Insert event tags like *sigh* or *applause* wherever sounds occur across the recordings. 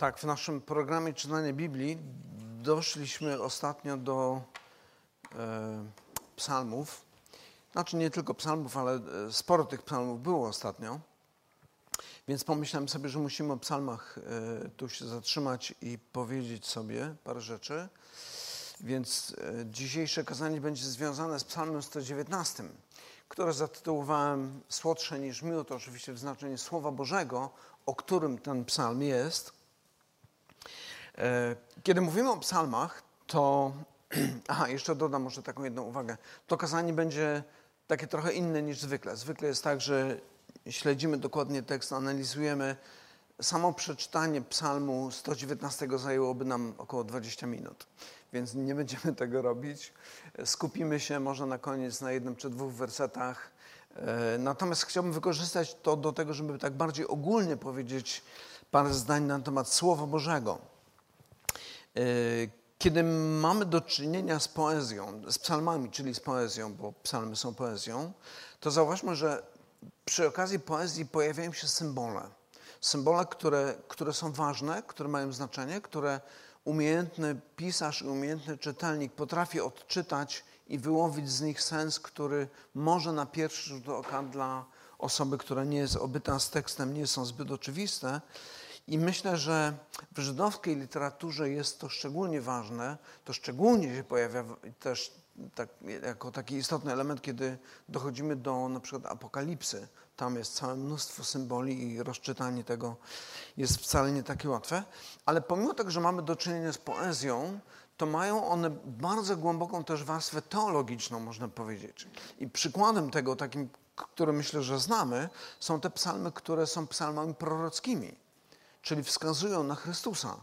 Tak, w naszym programie czytania Biblii doszliśmy ostatnio do e, psalmów. Znaczy nie tylko psalmów, ale e, sporo tych psalmów było ostatnio. Więc pomyślałem sobie, że musimy o psalmach e, tu się zatrzymać i powiedzieć sobie parę rzeczy. Więc e, dzisiejsze kazanie będzie związane z psalmem 119, które zatytułowałem Słodsze niż miód, oczywiście w znaczeniu Słowa Bożego, o którym ten psalm jest. E, kiedy mówimy o psalmach, to. *clears throat* Aha, jeszcze dodam może taką jedną uwagę. To kazanie będzie takie trochę inne niż zwykle. Zwykle jest tak, że śledzimy dokładnie tekst, analizujemy. Samo przeczytanie psalmu 119 zajęłoby nam około 20 minut, więc nie będziemy tego robić. Skupimy się może na koniec na jednym czy dwóch wersetach. E, natomiast chciałbym wykorzystać to do tego, żeby tak bardziej ogólnie powiedzieć parę zdań na temat Słowa Bożego. E, kiedy mamy do czynienia z poezją, z psalmami, czyli z poezją, bo psalmy są poezją, to zauważmy, że przy okazji poezji pojawiają się symbole. Symbole, które, które są ważne, które mają znaczenie, które umiejętny pisarz i umiejętny czytelnik potrafi odczytać i wyłowić z nich sens, który może na pierwszy rzut oka dla osoby, która nie jest obyta z tekstem, nie są zbyt oczywiste. I myślę, że w żydowskiej literaturze jest to szczególnie ważne, to szczególnie się pojawia też tak, jako taki istotny element, kiedy dochodzimy do na przykład apokalipsy. Tam jest całe mnóstwo symboli i rozczytanie tego jest wcale nie takie łatwe. Ale pomimo tego, że mamy do czynienia z poezją, to mają one bardzo głęboką też warstwę teologiczną, można powiedzieć. I przykładem tego, takim, który myślę, że znamy, są te psalmy, które są psalmami prorockimi, czyli wskazują na Chrystusa.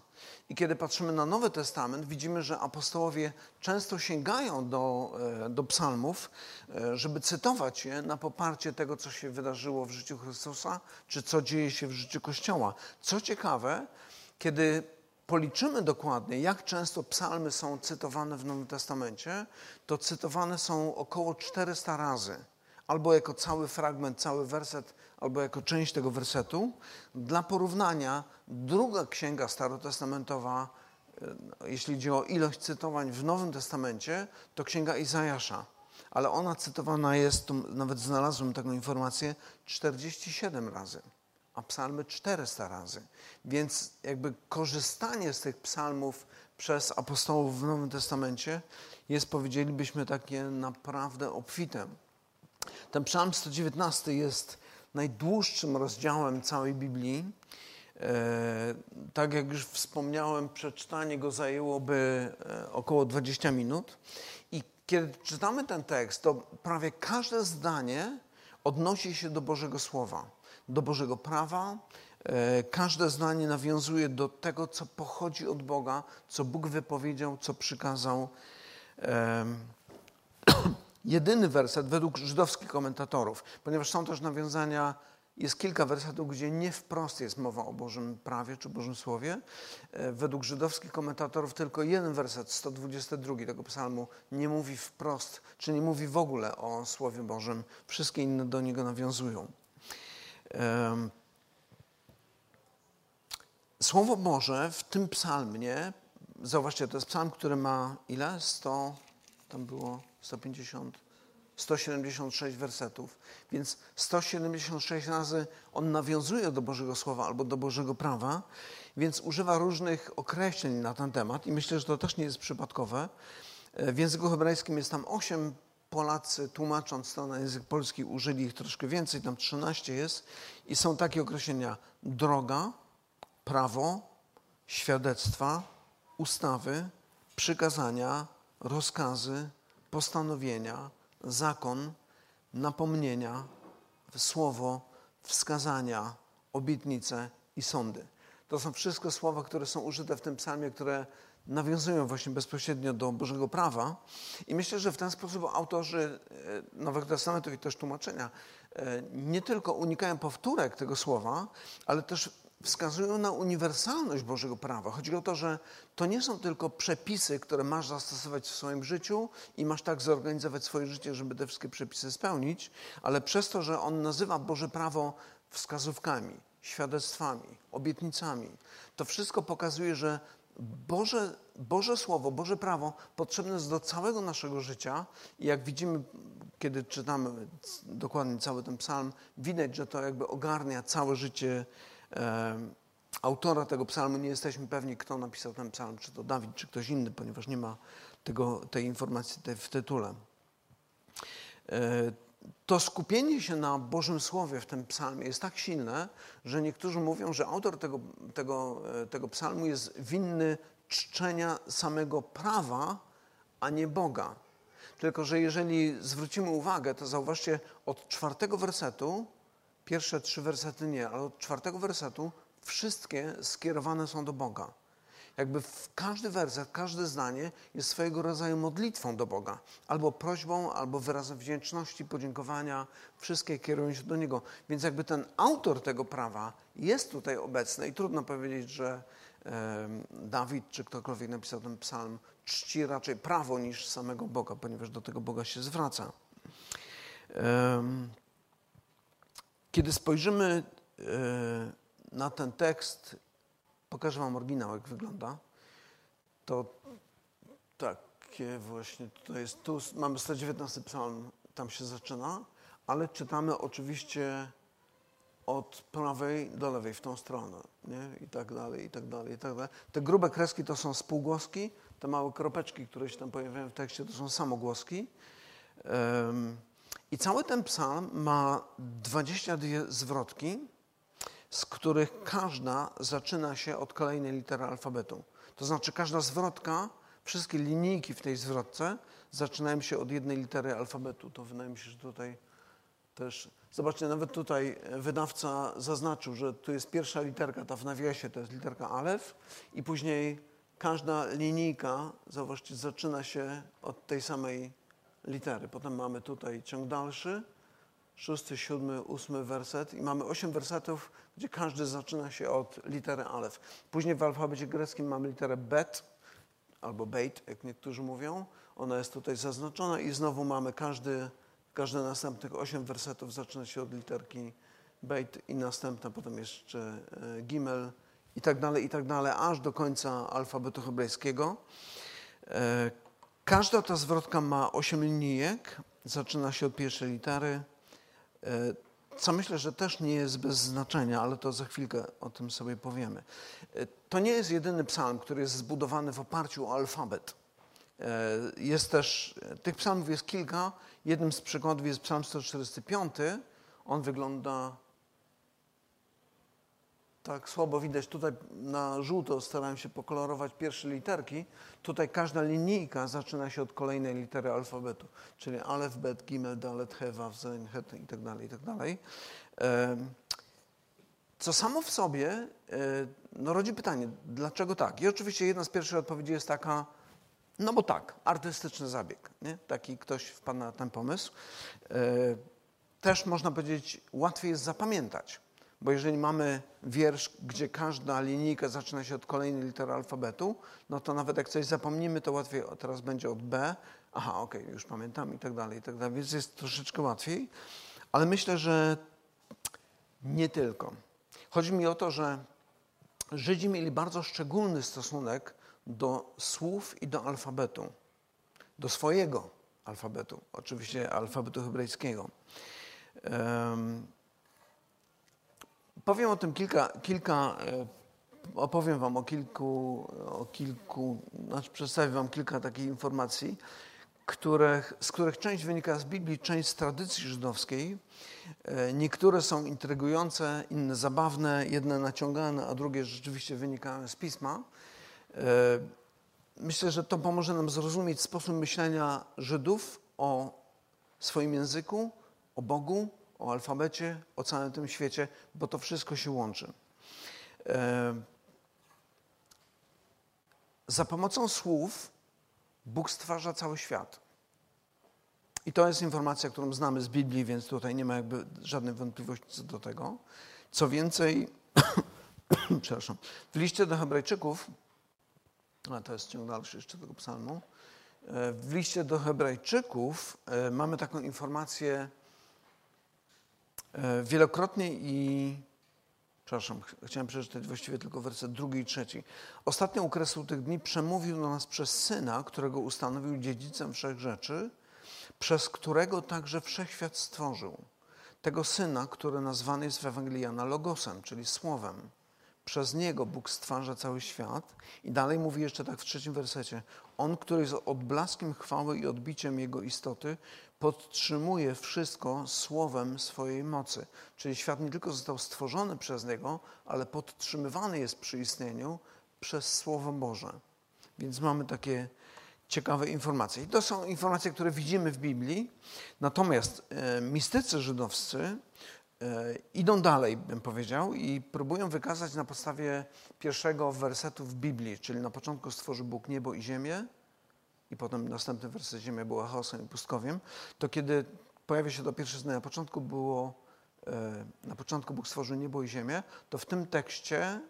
I kiedy patrzymy na Nowy Testament, widzimy, że apostołowie często sięgają do, e, do psalmów, e, żeby cytować je na poparcie tego, co się wydarzyło w życiu Chrystusa, czy co dzieje się w życiu Kościoła. Co ciekawe, kiedy policzymy dokładnie, jak często psalmy są cytowane w Nowym Testamencie, to cytowane są około 400 razy. Albo jako cały fragment, cały werset, albo jako część tego wersetu. Dla porównania, druga księga starotestamentowa, e, jeśli chodzi o ilość cytowań w Nowym Testamencie, to księga Izajasza. Ale ona cytowana jest, nawet znalazłem taką informację, 47 razy a psalmy 400 razy. Więc jakby korzystanie z tych psalmów przez apostołów w Nowym Testamencie jest, powiedzielibyśmy, takie naprawdę obfite. Ten psalm 119 jest najdłuższym rozdziałem całej Biblii. E, tak jak już wspomniałem, przeczytanie go zajęłoby e, około 20 minut. I kiedy czytamy ten tekst, to prawie każde zdanie odnosi się do Bożego Słowa do Bożego prawa. E, każde zdanie nawiązuje do tego, co pochodzi od Boga, co Bóg wypowiedział, co przykazał. Jedyny werset według żydowskich komentatorów, ponieważ są też nawiązania, jest kilka wersetów, gdzie nie wprost jest mowa o Bożym prawie czy Bożym Słowie. E, według żydowskich komentatorów tylko jeden werset, 122 tego psalmu, nie mówi wprost, czy nie mówi w ogóle o Słowie Bożym. Wszystkie inne do niego nawiązują. Słowo Boże w tym psalmie, zauważcie, to jest psalm, który ma ile? 100, tam było 150, 176 wersetów, więc 176 razy on nawiązuje do Bożego Słowa albo do Bożego prawa, więc używa różnych określeń na ten temat i myślę, że to też nie jest przypadkowe. E, w języku hebrajskim jest tam 8 Polacy tłumacząc to na język polski użyli ich troszkę więcej, tam 13 jest i są takie określenia droga, prawo, świadectwa, ustawy, przykazania, rozkazy, postanowienia, zakon, napomnienia, słowo, wskazania, obietnice i sądy. To są wszystko słowa, które są użyte w tym psalmie, które nawiązują właśnie bezpośrednio do Bożego Prawa. I myślę, że w ten sposób autorzy e, Nowego Testamentu i też tłumaczenia e, nie tylko unikają powtórek tego słowa, ale też wskazują na uniwersalność Bożego prawa. Chodzi o to, że to nie są tylko przepisy, które masz zastosować w swoim życiu i masz tak zorganizować swoje życie, żeby te wszystkie przepisy spełnić, ale przez to, że on nazywa Boże prawo wskazówkami, świadectwami, obietnicami. To wszystko pokazuje, że Boże, Boże Słowo, Boże prawo potrzebne jest do całego naszego życia i jak widzimy, kiedy czytamy dokładnie cały ten psalm, widać, że to jakby ogarnia całe życie autora tego psalmu. Nie jesteśmy pewni, kto napisał ten psalm, czy to Dawid, czy ktoś inny, ponieważ nie ma tego, tej informacji w tytule. E, to skupienie się na Bożym Słowie w tym psalmie jest tak silne, że niektórzy mówią, że autor tego, tego, e, tego psalmu jest winny czczenia samego prawa, a nie Boga. Tylko, że jeżeli zwrócimy uwagę, to zauważcie, od czwartego wersetu, pierwsze trzy wersety nie, ale od czwartego wersetu wszystkie skierowane są do Boga. Jakby każdy werset, każde zdanie jest swojego rodzaju modlitwą do Boga. Albo prośbą, albo wyrazem wdzięczności, podziękowania. Wszystkie kierują się do Niego. Więc jakby ten autor tego prawa jest tutaj obecny i trudno powiedzieć, że e, Dawid czy ktokolwiek napisał ten psalm czci raczej prawo niż samego Boga, ponieważ do tego Boga się zwraca. E, kiedy spojrzymy e, na ten tekst Pokażę Wam oryginał, jak wygląda. To takie właśnie, tutaj jest, tu mamy 119 psalm, tam się zaczyna, ale czytamy oczywiście od prawej do lewej, w tą stronę, nie? I tak dalej, i tak dalej, i tak dalej. Te grube kreski to są spółgłoski, te małe kropeczki, które się tam pojawiają w tekście, to są samogłoski. Um, I cały ten psalm ma 22 zwrotki, z których każda zaczyna się od kolejnej litery alfabetu. To znaczy każda zwrotka, wszystkie linijki w tej zwrotce zaczynają się od jednej litery alfabetu. To wydaje mi się, że tutaj też... Zobaczcie, nawet tutaj wydawca zaznaczył, że tu jest pierwsza literka, ta w nawiasie to jest literka alef i później każda linijka, zauważcie, zaczyna się od tej samej litery. Potem mamy tutaj ciąg dalszy, szósty, siódmy, ósmy werset i mamy osiem wersetów, gdzie każdy zaczyna się od litery alef. Później w alfabecie greckim mamy literę bet albo beit, jak niektórzy mówią. Ona jest tutaj zaznaczona i znowu mamy każdy, każdy następnych osiem wersetów zaczyna się od literki beit i następna potem jeszcze e, gimel i tak dalej, i tak dalej, aż do końca alfabetu hebrajskiego. Każda ta zwrotka ma osiem linijek, zaczyna się od pierwszej litery, E, co myślę, że też nie jest bez znaczenia, ale to za chwilkę o tym sobie powiemy. E, to nie jest jedyny psalm, który jest zbudowany w oparciu o alfabet. E, jest też, tych psalmów jest kilka. Jednym z przykładów jest psalm 145. On wygląda tak słabo widać. Tutaj na żółto starałem się pokolorować pierwsze literki. Tutaj każda linijka zaczyna się od kolejnej litery alfabetu, czyli alef, bet, gimel, dalet, he, waw, zain, het i tak dalej, i tak. Co samo w sobie e, no, rodzi pytanie, dlaczego tak? I oczywiście jedna z pierwszych odpowiedzi jest taka, no bo tak, artystyczny zabieg. Nie? Taki ktoś wpadł na ten pomysł. E, też można powiedzieć, łatwiej jest zapamiętać bo jeżeli mamy wiersz, gdzie każda linijka zaczyna się od kolejnej litery alfabetu, no to nawet jak coś zapomnimy, to łatwiej teraz będzie od B. Aha, okej, okay, już pamiętam i tak dalej, i tak dalej. Więc jest troszeczkę łatwiej. Ale myślę, że nie tylko. Chodzi mi o to, że Żydzi mieli bardzo szczególny stosunek do słów i do alfabetu. Do swojego alfabetu, oczywiście alfabetu hebrajskiego. Um, Powiem o tym kilka, kilka e, opowiem Wam o kilku, o kilku, znaczy przedstawię Wam kilka takich informacji, których, z których część wynika z Biblii, część z tradycji żydowskiej. E, niektóre są intrygujące, inne zabawne, jedne naciągane, a drugie rzeczywiście wynikają z pisma. E, myślę, że to pomoże nam zrozumieć sposób myślenia Żydów o swoim języku, o Bogu, o alfabecie, o całym tym świecie, bo to wszystko się łączy. E, za pomocą słów Bóg stwarza cały świat. I to jest informacja, którą znamy z Biblii, więc tutaj nie ma jakby żadnej wątpliwości co do tego. Co więcej, *coughs* przepraszam, w liście do Hebrajczyków, a to jest ciąg dalszy jeszcze tego psalmu, e, w liście do Hebrajczyków e, mamy taką informację, wielokrotnie i Przepraszam, chciałem przeczytać właściwie tylko werset drugi i trzeci. Ostatnią okresu tych dni przemówił do nas przez Syna, którego ustanowił dziedzicem wszech rzeczy, przez którego także wszechświat stworzył. Tego Syna, który nazwany jest w Ewangelii Jana Logosem, czyli Słowem. Przez Niego Bóg stwarza cały świat. I dalej mówi jeszcze tak w trzecim wersecie. On, który jest odblaskiem chwały i odbiciem Jego istoty, podtrzymuje wszystko słowem swojej mocy. Czyli świat nie tylko został stworzony przez Niego, ale podtrzymywany jest przy istnieniu przez Słowo Boże. Więc mamy takie ciekawe informacje. I to są informacje, które widzimy w Biblii. Natomiast e, mistycy żydowscy idą dalej, bym powiedział, i próbują wykazać na podstawie pierwszego wersetu w Biblii, czyli na początku stworzył Bóg niebo i ziemię, i potem następny werset ziemia była chaosem i pustkowiem, to kiedy pojawia się to pierwsze zdanie, na początku było, e, na początku Bóg stworzył niebo i ziemię, to w tym tekście,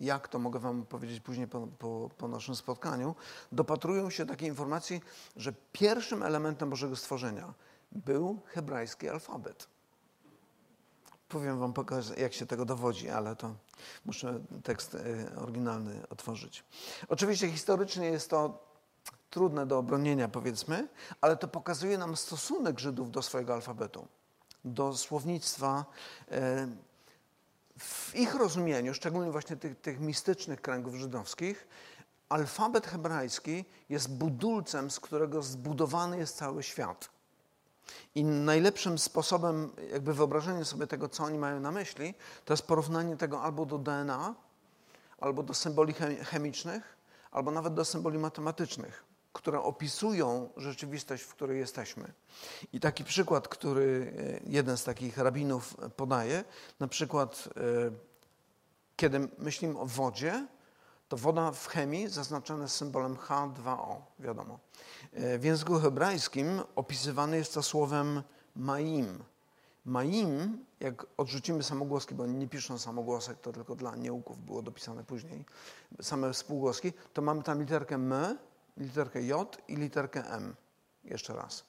jak to mogę wam powiedzieć później po, po, po naszym spotkaniu, dopatrują się takiej informacji, że pierwszym elementem Bożego stworzenia był hebrajski alfabet. Powiem wam, jak się tego dowodzi, ale to muszę tekst e, oryginalny otworzyć. Oczywiście historycznie jest to trudne do obronienia, powiedzmy, ale to pokazuje nam stosunek Żydów do swojego alfabetu, do słownictwa. E, w ich rozumieniu, szczególnie właśnie tych, tych mistycznych kręgów żydowskich, alfabet hebrajski jest budulcem, z którego zbudowany jest cały świat. I najlepszym sposobem, jakby wyobrażenia sobie tego, co oni mają na myśli, to jest porównanie tego albo do DNA, albo do symboli chemicznych, albo nawet do symboli matematycznych które opisują rzeczywistość, w której jesteśmy. I taki przykład, który e, jeden z takich rabinów podaje, na przykład e, kiedy myślimy o wodzie, to woda w chemii zaznaczona symbolem H2O, wiadomo. E, w języku hebrajskim opisywany jest to słowem maim. Maim, jak odrzucimy samogłoski, bo nie piszą samogłosek, to tylko dla nieuków było dopisane później, same spółgłoski, to mamy tam literkę M, literkę J i literkę M. Jeszcze raz.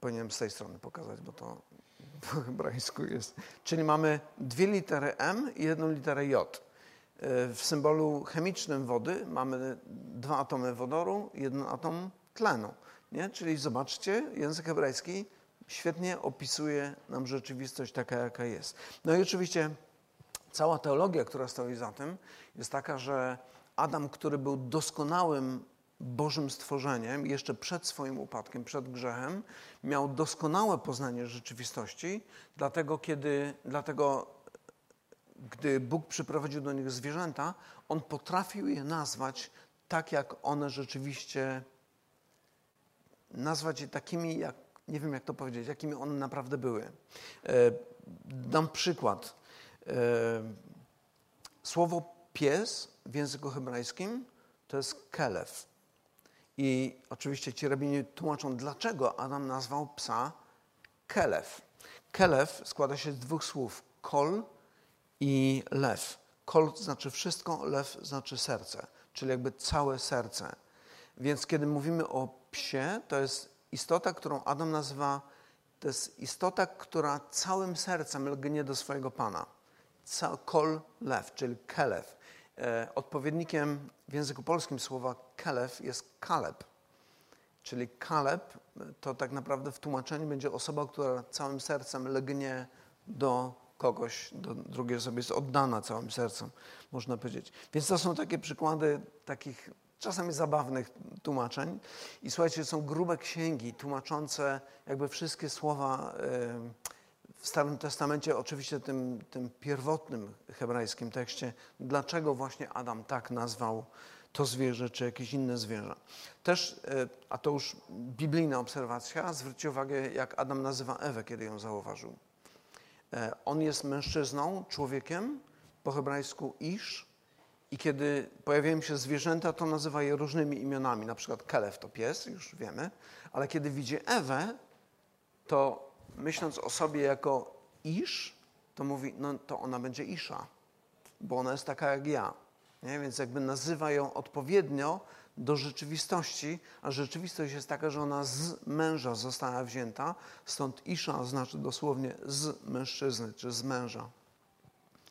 Powinienem z tej strony pokazać, bo to *laughs* po hebrajsku jest. Czyli mamy dwie litery M i jedną literę J. W symbolu chemicznym wody mamy dwa atomy wodoru jeden atom tlenu. Nie? Czyli zobaczcie, język hebrajski świetnie opisuje nam rzeczywistość taka, jaka jest. No i oczywiście cała teologia, która stoi za tym, jest taka, że Adam, który był doskonałym Bożym stworzeniem, jeszcze przed swoim upadkiem, przed grzechem, miał doskonałe poznanie rzeczywistości, dlatego, kiedy, dlatego gdy Bóg przyprowadził do nich zwierzęta, on potrafił je nazwać tak, jak one rzeczywiście, nazwać je takimi, jak, nie wiem jak to powiedzieć, jakimi one naprawdę były. E, dam przykład. E, słowo pies w języku hebrajskim to jest kelew. I oczywiście ci rabini tłumaczą, dlaczego Adam nazwał psa Kelew. Kelew składa się z dwóch słów: kol i lew. Kol znaczy wszystko, lew znaczy serce, czyli jakby całe serce. Więc kiedy mówimy o psie, to jest istota, którą Adam nazywa, to jest istota, która całym sercem lgnie do swojego Pana. Kol, lew, czyli kelew. E, odpowiednikiem w języku polskim słowa Kelew jest Kaleb. Czyli Kaleb to tak naprawdę w tłumaczeniu będzie osoba, która całym sercem legnie do kogoś, do drugiej osoby, jest oddana całym sercem, można powiedzieć. Więc to są takie przykłady takich czasami zabawnych tłumaczeń. I słuchajcie, są grube księgi tłumaczące jakby wszystkie słowa. Yy, w Starym Testamencie, oczywiście tym, tym pierwotnym hebrajskim tekście, dlaczego właśnie Adam tak nazwał to zwierzę czy jakieś inne zwierzę. Też, e, a to już biblijna obserwacja, zwróćcie uwagę, jak Adam nazywa Ewę, kiedy ją zauważył. E, on jest mężczyzną, człowiekiem, po hebrajsku isz, i kiedy pojawiają się zwierzęta, to nazywa je różnymi imionami, na przykład Kelew to pies, już wiemy, ale kiedy widzi Ewę, to myśląc o sobie jako Isz, to mówi, no to ona będzie Isza, bo ona jest taka jak ja. Nie? Więc jakby nazywa ją odpowiednio do rzeczywistości, a rzeczywistość jest taka, że ona z męża została wzięta, stąd Isza znaczy dosłownie z mężczyzny czy z męża.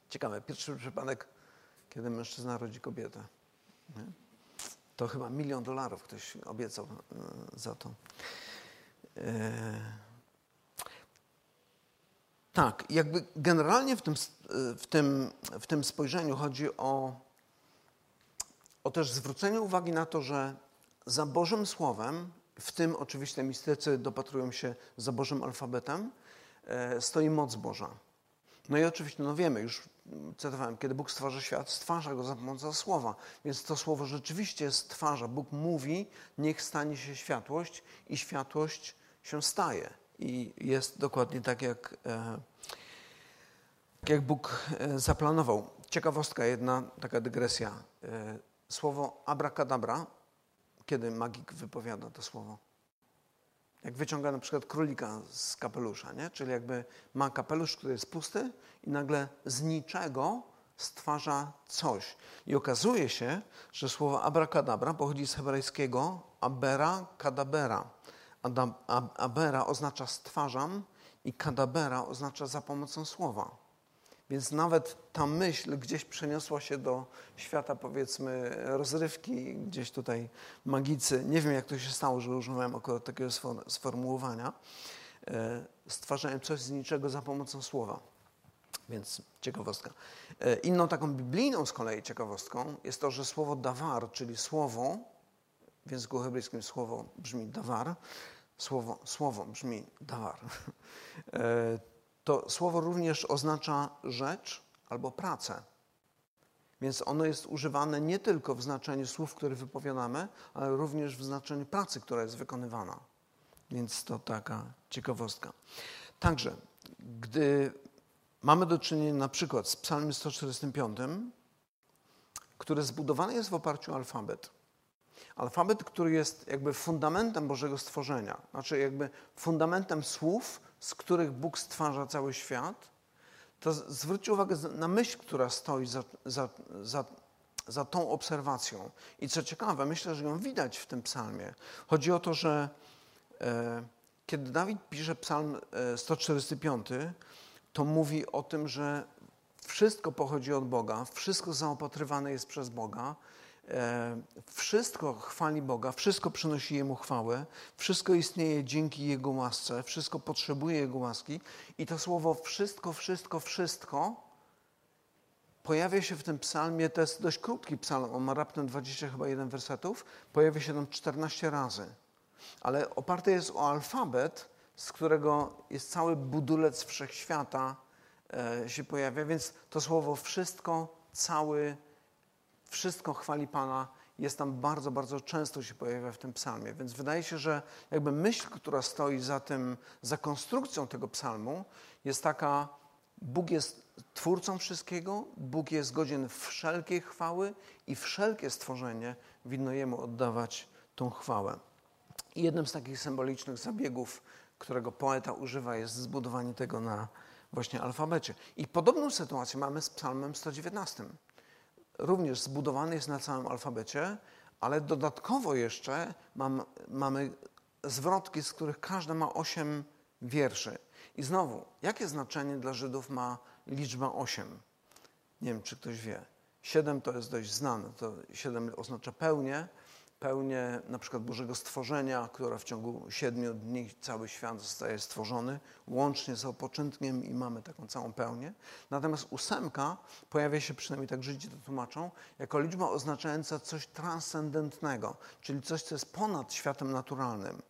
Ciekawe, pierwszy przypadek, kiedy mężczyzna rodzi kobietę. Nie? To chyba milion dolarów ktoś obiecał e, za to. E, tak, jakby generalnie w tym, w tym, w tym spojrzeniu chodzi o, o też zwrócenie uwagi na to, że za Bożym Słowem, w tym oczywiście mistycy dopatrują się za Bożym alfabetem, e, stoi moc Boża. No i oczywiście, no wiemy, już cytowałem, kiedy Bóg stwarza świat, stwarza go za pomocą słowa. Więc to słowo rzeczywiście stwarza. Bóg mówi, niech stanie się światłość i światłość się staje. I jest dokładnie tak, jak, e, jak Bóg e, zaplanował. Ciekawostka, jedna taka dygresja. Słowo abracadabra, kiedy magik wypowiada to słowo? Jak wyciąga na przykład królika z kapelusza, nie? czyli jakby ma kapelusz, który jest pusty i nagle z niczego stwarza coś. I okazuje się, że słowo abracadabra pochodzi z hebrajskiego abera kadabera. Abera oznacza stwarzam i kadabera oznacza za pomocą słowa. Więc nawet ta myśl gdzieś przeniosła się do świata, powiedzmy, rozrywki, gdzieś tutaj magicy. Nie wiem, jak to się stało, że używałem około takiego sformułowania. E, stwarzałem coś z niczego za pomocą słowa. Więc ciekawostka. E, inną taką biblijną z kolei ciekawostką jest to, że słowo dawar, czyli słowo, w języku hebrajskim słowo brzmi dawar, słowo, słowo brzmi dawar. *laughs* To słowo również oznacza rzecz albo pracę. Więc ono jest używane nie tylko w znaczeniu słów, które wypowiadamy, ale również w znaczeniu pracy, która jest wykonywana. Więc to taka ciekawostka. Także, gdy mamy do czynienia na przykład z Psalmem 145, który zbudowany jest w oparciu o alfabet. Alfabet, który jest jakby fundamentem Bożego stworzenia, znaczy jakby fundamentem słów, z których Bóg stwarza cały świat, to zwróćcie uwagę na myśl, która stoi za, za, za, za tą obserwacją. I co ciekawe, myślę, że ją widać w tym psalmie. Chodzi o to, że e, kiedy Dawid pisze psalm 145, e, to mówi o tym, że wszystko pochodzi od Boga, wszystko zaopatrywane jest przez Boga, wszystko chwali Boga, wszystko przynosi Jemu chwałę, wszystko istnieje dzięki Jego łasce, wszystko potrzebuje Jego łaski i to słowo wszystko, wszystko, wszystko pojawia się w tym psalmie, to jest dość krótki psalm, on ma raptem 20 chyba jeden wersetów, pojawia się tam 14 razy. Ale oparty jest o alfabet, z którego jest cały budulec wszechświata e, się pojawia, więc to słowo wszystko, cały wszystko chwali Pana jest tam bardzo, bardzo często się pojawia w tym psalmie. Więc wydaje się, że jakby myśl, która stoi za tym, za konstrukcją tego psalmu, jest taka, Bóg jest twórcą wszystkiego, Bóg jest godzien wszelkiej chwały i wszelkie stworzenie winno Jemu oddawać tą chwałę. I jednym z takich symbolicznych zabiegów, którego poeta używa, jest zbudowanie tego na właśnie alfabecie. I podobną sytuację mamy z psalmem 119 również zbudowany jest na całym alfabecie, ale dodatkowo jeszcze mam, mamy zwrotki, z których każda ma osiem wierszy. I znowu, jakie znaczenie dla Żydów ma liczba osiem? Nie wiem, czy ktoś wie. Siedem to jest dość znane. To siedem oznacza pełnię, pełnię na przykład Bożego stworzenia, która w ciągu siedmiu dni cały świat zostaje stworzony, łącznie z opoczynkiem i mamy taką całą pełnię. Natomiast ósemka pojawia się, przynajmniej tak Żydzi to tłumaczą, jako liczba oznaczająca coś transcendentnego, czyli coś, co jest ponad światem naturalnym.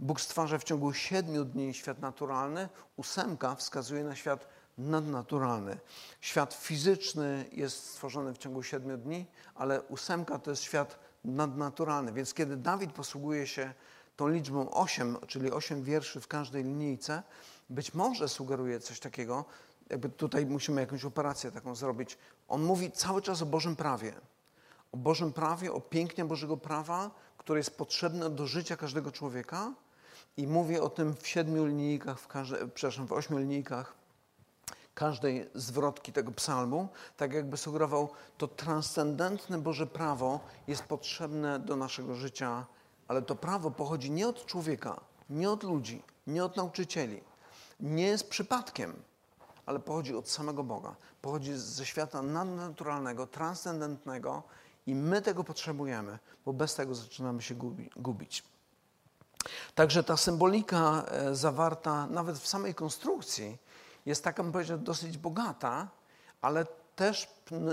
Bóg stwarza w ciągu siedmiu dni świat naturalny, ósemka wskazuje na świat nadnaturalny. Świat fizyczny jest stworzony w ciągu siedmiu dni, ale ósemka to jest świat nadnaturalny. Więc kiedy Dawid posługuje się tą liczbą 8, czyli 8 wierszy w każdej linijce, być może sugeruje coś takiego, jakby tutaj musimy jakąś operację taką zrobić. On mówi cały czas o Bożym prawie. O Bożym prawie, o pięknie Bożego prawa, które jest potrzebne do życia każdego człowieka i mówi o tym w siedmiu linijkach, w każde, przepraszam, w ośmiu linijkach każdej zwrotki tego psalmu, tak jakby sugerował, to transcendentne Boże prawo jest potrzebne do naszego życia, ale to prawo pochodzi nie od człowieka, nie od ludzi, nie od nauczycieli, nie jest przypadkiem, ale pochodzi od samego Boga. Pochodzi ze świata nadnaturalnego, transcendentnego i my tego potrzebujemy, bo bez tego zaczynamy się gubić. Także ta symbolika e, zawarta nawet w samej konstrukcji jest taka, bym dosyć bogata, ale też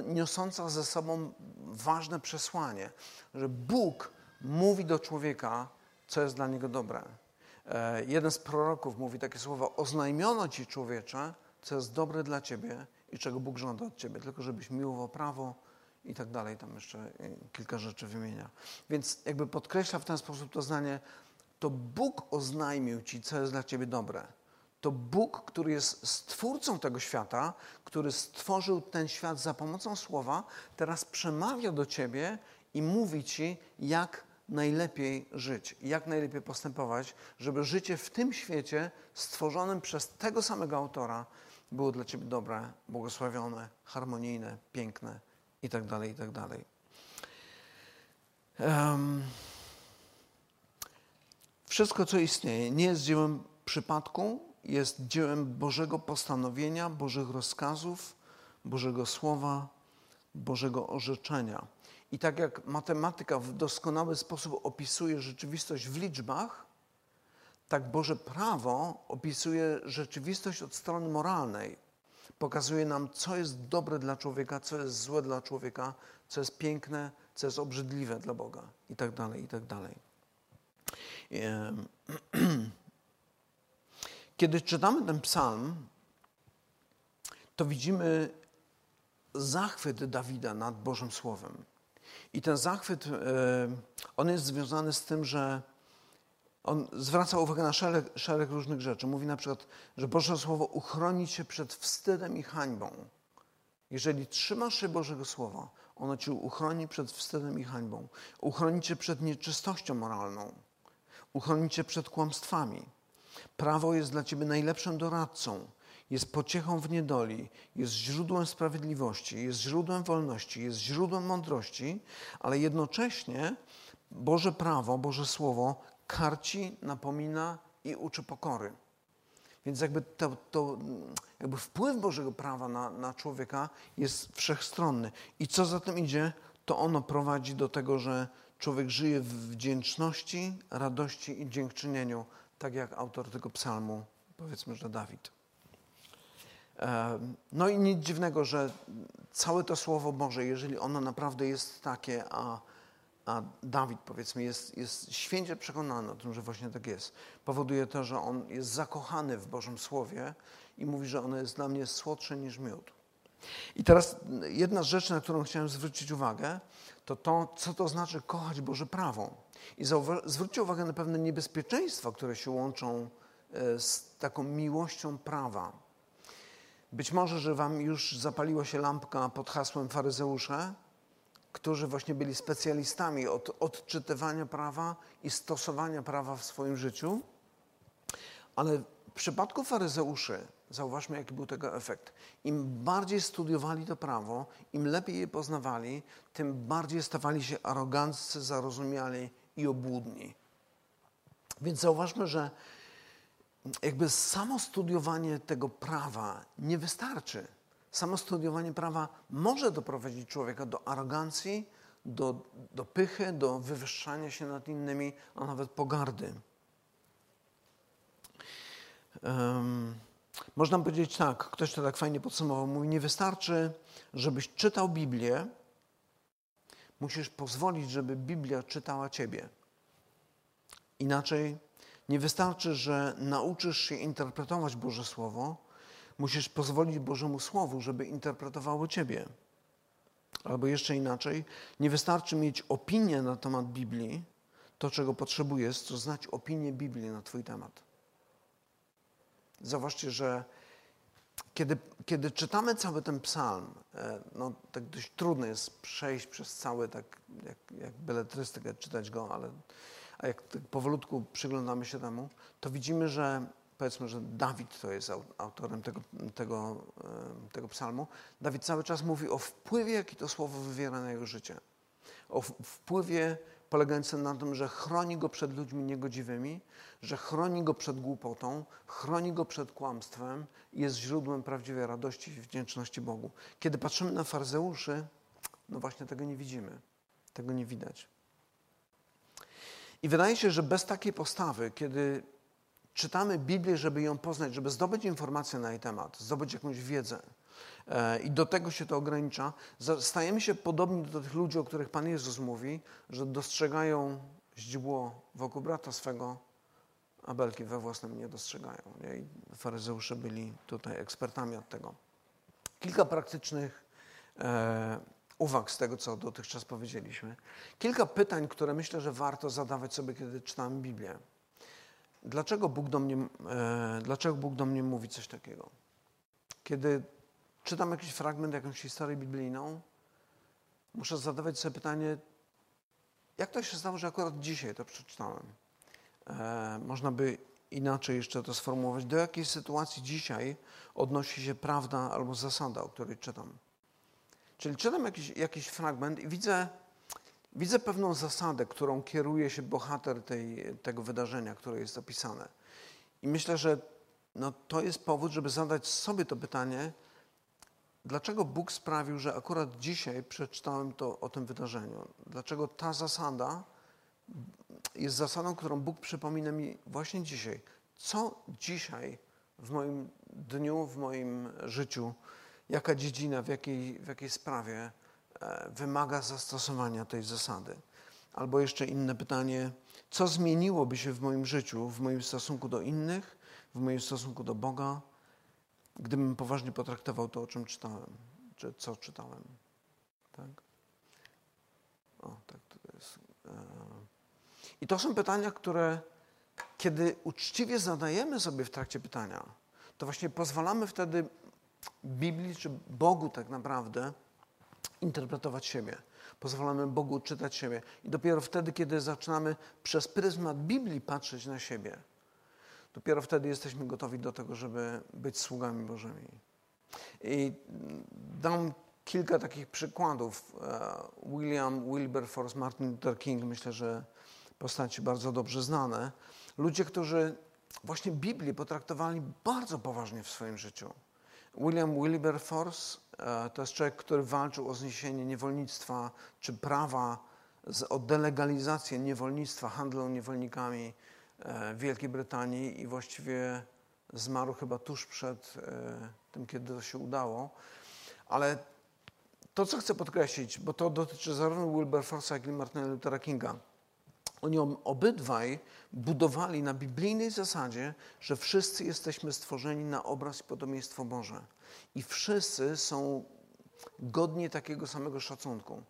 niosąca ze sobą ważne przesłanie, że Bóg mówi do człowieka, co jest dla niego dobre. E, jeden z proroków mówi takie słowa: Oznajmiono ci człowiecze, co jest dobre dla ciebie i czego Bóg żąda od ciebie, tylko żebyś miłował prawo i tak dalej. Tam jeszcze e, kilka rzeczy wymienia. Więc jakby podkreśla w ten sposób to zdanie: to Bóg oznajmił ci, co jest dla ciebie dobre. To Bóg, który jest stwórcą tego świata, który stworzył ten świat za pomocą słowa, teraz przemawia do ciebie i mówi ci, jak najlepiej żyć, jak najlepiej postępować, żeby życie w tym świecie stworzonym przez tego samego autora było dla ciebie dobre, błogosławione, harmonijne, piękne itd. Itd. Um, wszystko, co istnieje, nie jest dziełem przypadku, jest dziełem Bożego postanowienia, Bożych rozkazów, Bożego Słowa, Bożego orzeczenia. I tak jak matematyka w doskonały sposób opisuje rzeczywistość w liczbach, tak Boże prawo opisuje rzeczywistość od strony moralnej. Pokazuje nam, co jest dobre dla człowieka, co jest złe dla człowieka, co jest piękne, co jest obrzydliwe dla Boga i tak dalej, i tak dalej. *clears throat* Kiedy czytamy ten psalm, to widzimy zachwyt Dawida nad Bożym Słowem. I ten zachwyt, e, on jest związany z tym, że on zwraca uwagę na szereg, szereg różnych rzeczy. Mówi na przykład, że Boże Słowo uchroni cię przed wstydem i hańbą. Jeżeli trzymasz się Bożego Słowa, ono cię uchroni przed wstydem i hańbą. Uchroni cię przed nieczystością moralną. Uchroni cię przed kłamstwami. Prawo jest dla ciebie najlepszym doradcą jest pociechą w niedoli, jest źródłem sprawiedliwości, jest źródłem wolności, jest źródłem mądrości, ale jednocześnie Boże prawo, Boże Słowo karci, napomina i uczy pokory. Więc jakby, to, to, jakby wpływ Bożego prawa na, na człowieka jest wszechstronny. I co za tym idzie, to ono prowadzi do tego, że człowiek żyje w wdzięczności, radości i dziękczynieniu, tak jak autor tego psalmu, powiedzmy, że Dawid. No i nic dziwnego, że całe to Słowo Boże, jeżeli ono naprawdę jest takie, a, a Dawid powiedzmy jest, jest święcie przekonany o tym, że właśnie tak jest, powoduje to, że on jest zakochany w Bożym Słowie i mówi, że ono jest dla mnie słodsze niż miód. I teraz jedna z rzeczy, na którą chciałem zwrócić uwagę, to to, co to znaczy kochać Boże prawo. I zwróćcie uwagę na pewne niebezpieczeństwa, które się łączą e, z taką miłością prawa. Być może, że wam już zapaliła się lampka pod hasłem faryzeusze, którzy właśnie byli specjalistami od odczytywania prawa i stosowania prawa w swoim życiu. Ale w przypadku faryzeuszy, zauważmy, jaki był tego efekt. Im bardziej studiowali to prawo, im lepiej je poznawali, tym bardziej stawali się aroganccy, zarozumiali i obłudni. Więc zauważmy, że jakby samo studiowanie tego prawa nie wystarczy. Samo studiowanie prawa może doprowadzić człowieka do arogancji, do, do pychy, do wywyższania się nad innymi, a nawet pogardy. Um, można powiedzieć tak, ktoś to tak fajnie podsumował, mówi, nie wystarczy, żebyś czytał Biblię, musisz pozwolić, żeby Biblia czytała ciebie. Inaczej nie wystarczy, że nauczysz się interpretować Boże Słowo, musisz pozwolić Bożemu Słowu, żeby interpretowało Ciebie. Albo jeszcze inaczej, nie wystarczy mieć opinię na temat Biblii, to czego potrzebujesz, to znać opinię Biblii na Twój temat. Zauważcie, że kiedy, kiedy czytamy cały ten psalm, e, no tak dość trudno jest przejść przez cały, tak jak, jak beletrystykę, czytać go, ale a jak tak powolutku przyglądamy się temu, to widzimy, że powiedzmy, że Dawid to jest autorem tego, tego, tego psalmu. Dawid cały czas mówi o wpływie, jaki to słowo wywiera na jego życie. O wpływie polegające na tym, że chroni go przed ludźmi niegodziwymi, że chroni go przed głupotą, chroni go przed kłamstwem i jest źródłem prawdziwej radości i wdzięczności Bogu. Kiedy patrzymy na farzeuszy, no właśnie tego nie widzimy, tego nie widać. I wydaje się, że bez takiej postawy, kiedy czytamy Biblię, żeby ją poznać, żeby zdobyć informacje na jej temat, zdobyć jakąś wiedzę, i do tego się to ogranicza, stajemy się podobni do tych ludzi, o których Pan Jezus mówi, że dostrzegają źdźbło wokół brata swego, a belki we własnym nie dostrzegają. I faryzeusze byli tutaj ekspertami od tego. Kilka praktycznych e, uwag z tego, co dotychczas powiedzieliśmy. Kilka pytań, które myślę, że warto zadawać sobie, kiedy czytamy Biblię. Dlaczego Bóg do mnie, e, dlaczego Bóg do mnie mówi coś takiego? Kiedy czytam jakiś fragment, jakąś historię biblijną, muszę zadawać sobie pytanie, jak to się stało, że akurat dzisiaj to przeczytałem? E, można by inaczej jeszcze to sformułować. Do jakiej sytuacji dzisiaj odnosi się prawda albo zasada, o której czytam? Czyli czytam jakiś, jakiś fragment i widzę, widzę pewną zasadę, którą kieruje się bohater tej, tego wydarzenia, które jest opisane. I myślę, że no, to jest powód, żeby zadać sobie to pytanie, dlaczego Bóg sprawił, że akurat dzisiaj przeczytałem to o tym wydarzeniu? Dlaczego ta zasada jest zasadą, którą Bóg przypomina mi właśnie dzisiaj? Co dzisiaj w moim dniu, w moim życiu jaka dziedzina, w jakiej, w jakiej sprawie e, wymaga zastosowania tej zasady. Albo jeszcze inne pytanie, co zmieniłoby się w moim życiu, w moim stosunku do innych, w moim stosunku do Boga, gdybym poważnie potraktował to, o czym czytałem, czy co czytałem. Tak? O, tak to jest. E, I to są pytania, które kiedy uczciwie zadajemy sobie w trakcie pytania, to właśnie pozwalamy wtedy Biblii, czy Bogu tak naprawdę interpretować siebie. Pozwalamy Bogu czytać siebie. I dopiero wtedy, kiedy zaczynamy przez pryzmat Biblii patrzeć na siebie, dopiero wtedy jesteśmy gotowi do tego, żeby być sługami Bożymi. I dam kilka takich przykładów. E, William Wilberforce, Martin Luther King, myślę, że postaci bardzo dobrze znane. Ludzie, którzy właśnie Biblię potraktowali bardzo poważnie w swoim życiu. William Wilberforce e, to jest człowiek, który walczył o zniesienie niewolnictwa czy prawa o delegalizację niewolnictwa, handlu niewolnikami Wielkiej Brytanii i właściwie zmarł chyba tuż przed e, tym, kiedy to się udało. Ale to, co chcę podkreślić, bo to dotyczy zarówno Wilberforce'a, jak i Martina Luthera Kinga – oni obydwaj budowali na biblijnej zasadzie, że wszyscy jesteśmy stworzeni na obraz i podobieństwo Boże. I wszyscy są godni takiego samego szacunku.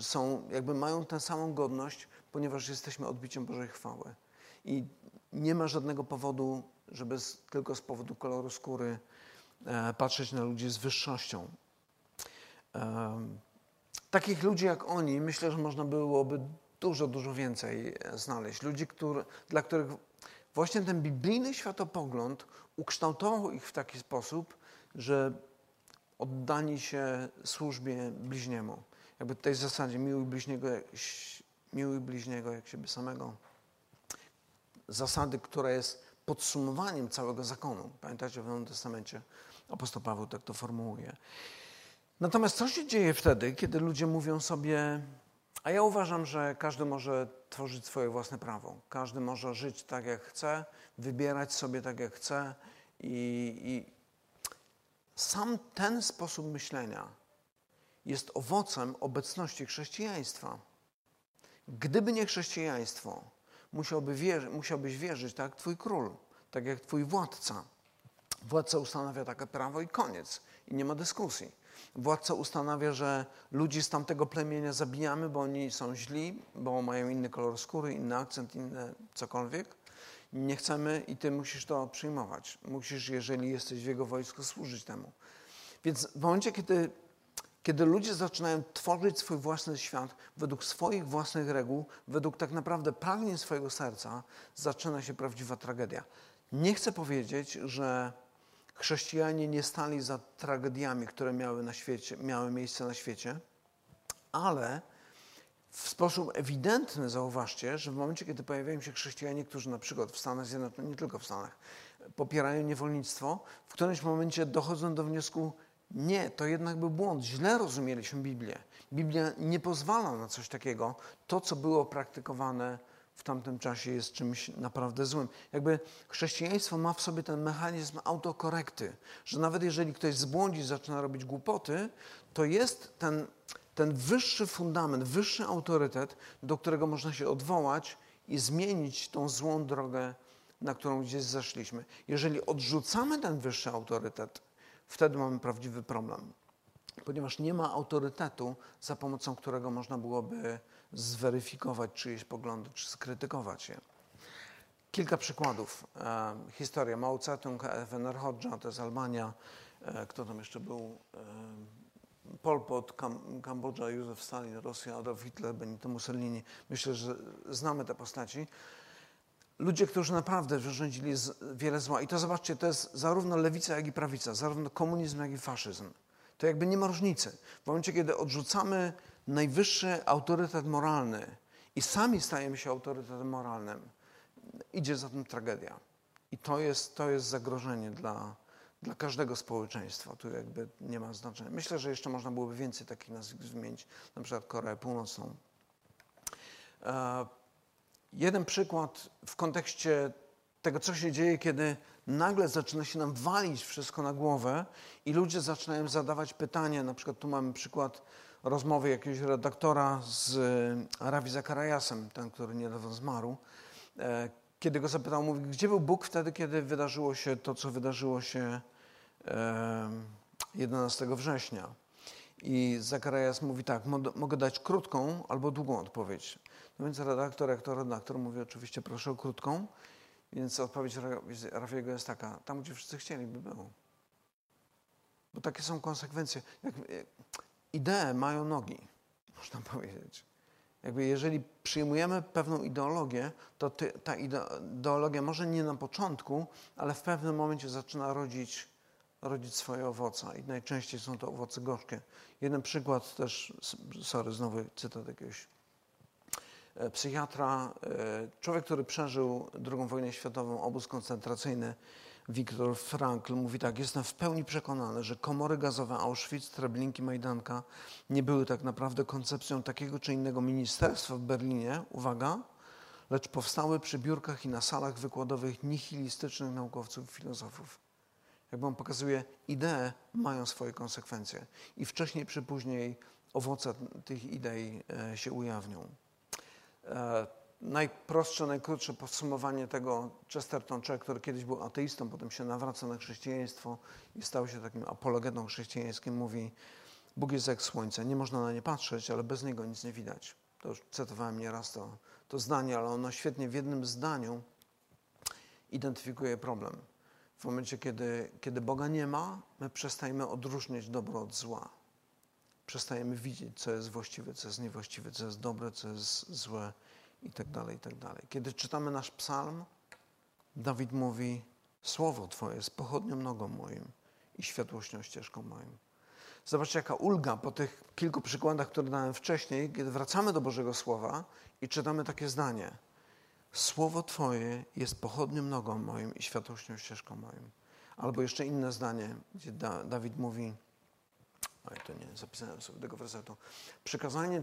Są, jakby mają tę samą godność, ponieważ jesteśmy odbiciem Bożej chwały. I nie ma żadnego powodu, żeby z, tylko z powodu koloru skóry e, patrzeć na ludzi z wyższością. E, takich ludzi jak oni, myślę, że można byłoby dużo, dużo więcej e, znaleźć. Ludzi, który, dla których właśnie ten biblijny światopogląd ukształtował ich w taki sposób, że oddani się służbie bliźniemu. Jakby tej zasadzie miłuj bliźniego, miłuj bliźniego jak siebie samego. Zasady, która jest podsumowaniem całego zakonu. Pamiętacie, w Nowym Testamencie apostoł Paweł tak to formułuje. Natomiast co się dzieje wtedy, kiedy ludzie mówią sobie, a ja uważam, że każdy może tworzyć swoje własne prawo. Każdy może żyć tak, jak chce, wybierać sobie tak, jak chce. I, i sam ten sposób myślenia jest owocem obecności chrześcijaństwa. Gdyby nie chrześcijaństwo, musiałby wierzy, musiałbyś wierzyć tak jak twój król, tak jak twój władca. Władca ustanawia takie prawo i koniec. I nie ma dyskusji. Władca ustanawia, że ludzi z tamtego plemienia zabijamy, bo oni są źli, bo mają inny kolor skóry, inny akcent, inne cokolwiek. Nie chcemy i ty musisz to przyjmować. Musisz, jeżeli jesteś w jego wojsku, służyć temu. Więc w momencie, kiedy, kiedy ludzie zaczynają tworzyć swój własny świat według swoich własnych reguł, według tak naprawdę pragnień swojego serca, zaczyna się prawdziwa tragedia. Nie chcę powiedzieć, że Chrześcijanie nie stali za tragediami, które miały, na świecie, miały miejsce na świecie, ale w sposób ewidentny zauważcie, że w momencie, kiedy pojawiają się chrześcijanie, którzy na przykład w Stanach Zjednoczonych, nie tylko w Stanach, popierają niewolnictwo, w którymś momencie dochodzą do wniosku, nie, to jednak był błąd, źle rozumieliśmy Biblię. Biblia nie pozwala na coś takiego. To, co było praktykowane w tamtym czasie jest czymś naprawdę złym. Jakby chrześcijaństwo ma w sobie ten mechanizm autokorekty, że nawet jeżeli ktoś zbłądzi, zaczyna robić głupoty, to jest ten, ten wyższy fundament, wyższy autorytet, do którego można się odwołać i zmienić tą złą drogę, na którą gdzieś zeszliśmy. Jeżeli odrzucamy ten wyższy autorytet, wtedy mamy prawdziwy problem, ponieważ nie ma autorytetu, za pomocą którego można byłoby zweryfikować czyjeś poglądy, czy skrytykować je. Kilka przykładów. E, historia Mao Tse-tung, FNR Hodża, to jest Albania. E, kto tam jeszcze był? E, Pol Pot, Kam Kambodża, Józef Stalin, Rosja, Adolf Hitler, Benito Mussolini. Myślę, że znamy te postaci. Ludzie, którzy naprawdę wyrządzili wiele zła. I to zobaczcie, to jest zarówno lewica, jak i prawica, zarówno komunizm, jak i faszyzm. To jakby nie ma różnicy. W momencie, kiedy odrzucamy najwyższy autorytet moralny i sami stajemy się autorytetem moralnym, idzie za tym tragedia. I to jest, to jest zagrożenie dla, dla każdego społeczeństwa. Tu jakby nie ma znaczenia. Myślę, że jeszcze można byłoby więcej takich nazwisk wymienić, na przykład Koreę Północną. E, jeden przykład w kontekście tego, co się dzieje, kiedy nagle zaczyna się nam walić wszystko na głowę i ludzie zaczynają zadawać pytania. Na przykład tu mamy przykład rozmowy jakiegoś redaktora z e, Ravi Zakarajasem, ten, który niedawno zmarł, e, kiedy go zapytał, mówi, gdzie był Bóg wtedy, kiedy wydarzyło się to, co wydarzyło się 11 września. I Zakarajas mówi tak, mogę dać krótką albo długą odpowiedź. No więc redaktor, jak to redaktor, mówi oczywiście proszę o krótką. Więc odpowiedź Rafiego jest taka, tam gdzie wszyscy chcieli by było. Bo takie są konsekwencje. Jak, idee mają nogi, *laughs* można powiedzieć. Jakby jeżeli przyjmujemy pewną ideologię, to ty, ta ideologia może nie na początku, ale w pewnym momencie zaczyna rodzić, rodzić swoje owoce i najczęściej są to owoce gorzkie. Jeden przykład też, sorry, znowu cytat jakiegoś e, psychiatra, e, człowiek, który przeżył II wojnę światową, obóz koncentracyjny, Wiktor Frankl mówi tak, jestem w pełni przekonany, że komory gazowe Auschwitz, Treblinki, Majdanka nie były tak naprawdę koncepcją takiego czy innego ministerstwa w Berlinie, uwaga, lecz powstały przy biurkach i na salach wykładowych nihilistycznych naukowców i filozofów. Jakby on pokazuje, idee mają swoje konsekwencje i wcześniej czy później owoce tych idei e, się ujawnią. E, najprostsze, najkrótsze podsumowanie tego Chesterton, człowiek, który kiedyś był ateistą, potem się nawraca na chrześcijaństwo i stał się takim apologetą chrześcijańskim, mówi Bóg jest jak słońce, nie można na nie patrzeć, ale bez niego nic nie widać. To już cytowałem nieraz to, to zdanie, ale ono świetnie w jednym zdaniu identyfikuje problem. W momencie, kiedy, kiedy Boga nie ma, my przestajemy odróżniać dobro od zła. Przestajemy widzieć, co jest właściwe, co jest niewłaściwe, co jest dobre, co jest złe i tak dalej, i tak. Kiedy czytamy nasz psalm, Dawid mówi, Słowo Twoje jest pochodnią nogą moim i światłością ścieżką moim. Zobaczcie, jaka ulga po tych kilku przykładach, które dałem wcześniej, kiedy wracamy do Bożego Słowa i czytamy takie zdanie. Słowo Twoje jest pochodnią nogą moim i światłością ścieżką moim. Albo jeszcze inne zdanie, gdzie da Dawid mówi, ale to nie, zapisałem sobie tego wersetu. Przykazanie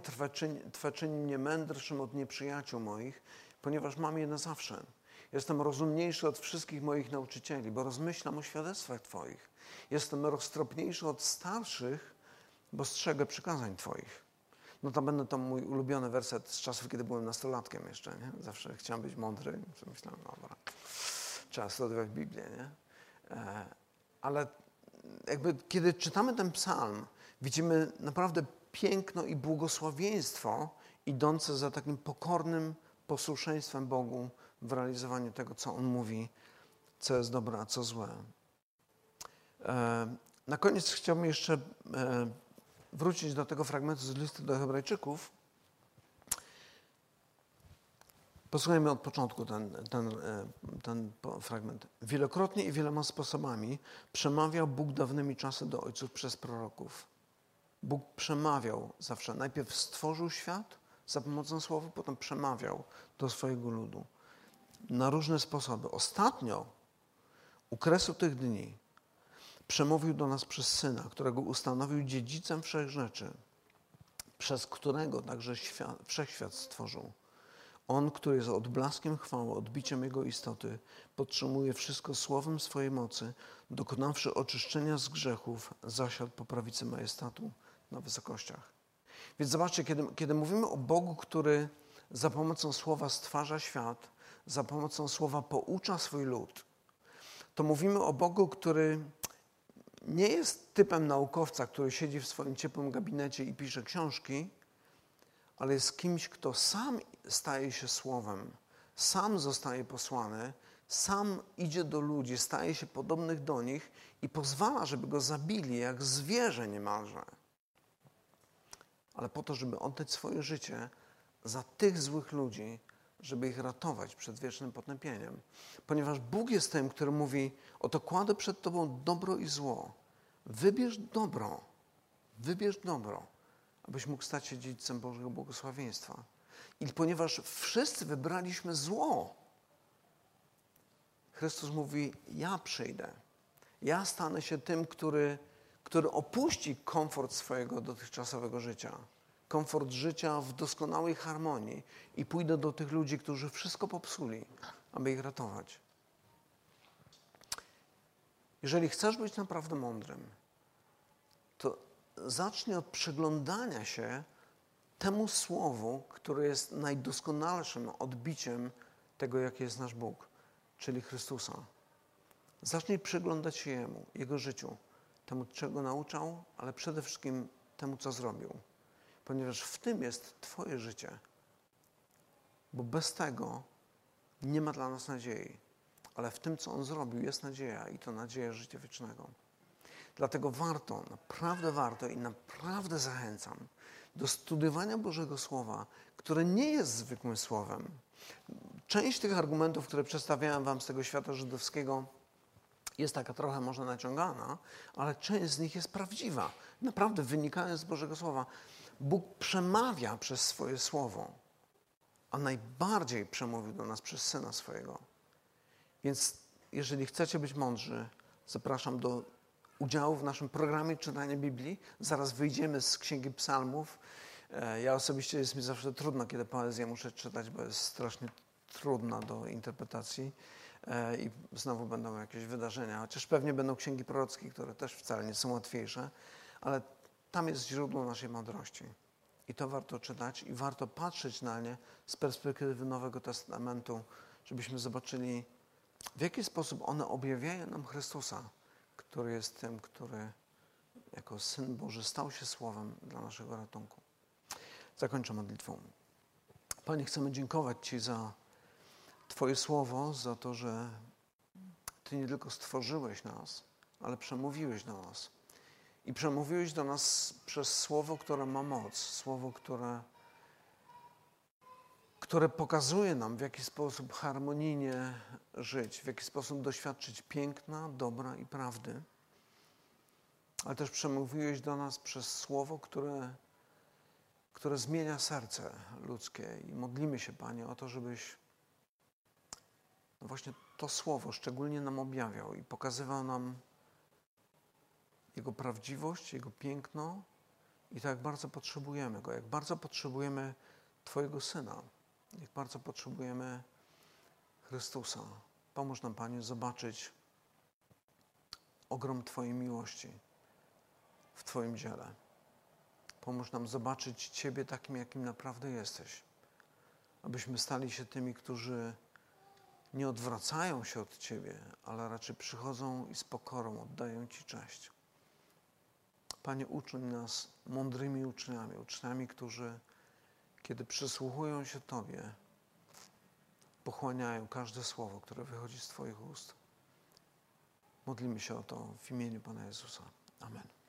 Twe czyni mnie mędrszym od nieprzyjaciół moich, ponieważ mam je na zawsze. Jestem rozumniejszy od wszystkich moich nauczycieli, bo rozmyślam o świadectwach Twoich. Jestem roztropniejszy od starszych, bo strzegę przykazań Twoich. No to będę to mój ulubiony werset z czasów, kiedy byłem nastolatkiem jeszcze, nie? Zawsze chciałem być mądry. Myślałem, dobra, trzeba studiować Biblię, nie? E, ale jakby kiedy czytamy ten psalm, widzimy naprawdę piękno i błogosławieństwo idące za takim pokornym posłuszeństwem Bogu w realizowaniu tego, co On mówi, co jest dobre, a co złe. E, na koniec chciałbym jeszcze e, wrócić do tego fragmentu z listy do Hebrajczyków. Posłuchajmy od początku ten, ten, e, ten fragment. Wielokrotnie i wieloma sposobami przemawiał Bóg dawnymi czasy do ojców przez proroków. Bóg przemawiał zawsze. Najpierw stworzył świat, Za pomocą słowa potem przemawiał do swojego ludu na różne sposoby. Ostatnio, u kresu tych dni, przemówił do nas przez Syna, którego ustanowił dziedzicem wszech rzeczy, przez którego także świat, wszechświat stworzył. On, który jest odblaskiem chwały, odbiciem Jego istoty, podtrzymuje wszystko słowem swojej mocy, dokonawszy oczyszczenia z grzechów, zasiadł po prawicy majestatu na wysokościach. Więc zobaczcie, kiedy, kiedy mówimy o Bogu, który za pomocą słowa stwarza świat, za pomocą słowa poucza swój lud, to mówimy o Bogu, który nie jest typem naukowca, który siedzi w swoim ciepłym gabinecie i pisze książki, ale jest kimś, kto sam staje się słowem, sam zostaje posłany, sam idzie do ludzi, staje się podobnych do nich i pozwala, żeby go zabili, jak zwierzę niemalże. Ale po to, żeby oddać swoje życie za tych złych ludzi, żeby ich ratować przed wiecznym potępieniem. Ponieważ Bóg jest tym, który mówi: Oto kładę przed Tobą dobro i zło. Wybierz dobro. Wybierz dobro, abyś mógł stać się dziedzicem Bożego błogosławieństwa. I ponieważ wszyscy wybraliśmy zło, Chrystus mówi: Ja przyjdę. Ja stanę się tym, który, który opuści komfort swojego dotychczasowego życia komfort życia w doskonałej harmonii i pójdę do tych ludzi, którzy wszystko popsuli, aby ich ratować. Jeżeli chcesz być naprawdę mądrym, to zacznij od przyglądania się temu słowu, które jest najdoskonalszym odbiciem tego, jaki jest nasz Bóg, czyli Chrystusa. Zacznij przyglądać się Jemu, Jego życiu, temu, czego nauczał, ale przede wszystkim temu, co zrobił ponieważ w tym jest Twoje życie. Bo bez tego nie ma dla nas nadziei. Ale w tym, co On zrobił, jest nadzieja i to nadzieja życia wiecznego. Dlatego warto, naprawdę warto i naprawdę zachęcam do studiowania Bożego Słowa, które nie jest zwykłym słowem. Część tych argumentów, które przedstawiałem Wam z tego świata żydowskiego, jest taka trochę może naciągana, ale część z nich jest prawdziwa. Naprawdę wynikają z Bożego Słowa. Bóg przemawia przez swoje słowo, a najbardziej przemówił do nas przez Syna swojego. Więc jeżeli chcecie być mądrzy, zapraszam do udziału w naszym programie czytania Biblii. Zaraz wyjdziemy z Księgi Psalmów. E, ja osobiście jest mi zawsze trudno, kiedy poezję muszę czytać, bo jest strasznie trudna do interpretacji e, i znowu będą jakieś wydarzenia, chociaż pewnie będą księgi prorockie, które też wcale nie są łatwiejsze, ale tam jest źródło naszej mądrości. I to warto czytać i warto patrzeć na nie z perspektywy Nowego Testamentu, żebyśmy zobaczyli, w jaki sposób one objawiają nam Chrystusa, który jest tym, który jako Syn Boży stał się Słowem dla naszego ratunku. Zakończę modlitwą. Panie, chcemy dziękować Ci za Twoje Słowo, za to, że Ty nie tylko stworzyłeś nas, ale przemówiłeś do nas i przemówiłeś do nas przez słowo, które ma moc, słowo, które, które pokazuje nam, w jaki sposób harmonijnie żyć, w jaki sposób doświadczyć piękna, dobra i prawdy. Ale też przemówiłeś do nas przez słowo, które, które zmienia serce ludzkie. I modlimy się, Panie, o to, żebyś właśnie to słowo szczególnie nam objawiał i pokazywał nam, jego prawdziwość, Jego piękno i to, jak bardzo potrzebujemy Go, jak bardzo potrzebujemy Twojego Syna, jak bardzo potrzebujemy Chrystusa. Pomóż nam, Panie, zobaczyć ogrom Twojej miłości w Twoim dziele. Pomóż nam zobaczyć Ciebie takim, jakim naprawdę jesteś. Abyśmy stali się tymi, którzy nie odwracają się od Ciebie, ale raczej przychodzą i z pokorą oddają Ci cześć. Panie, uczyń nas mądrymi uczniami, uczniami, którzy, kiedy przysłuchują się Tobie, pochłaniają każde słowo, które wychodzi z Twoich ust. Modlimy się o to w imieniu Pana Jezusa. Amen.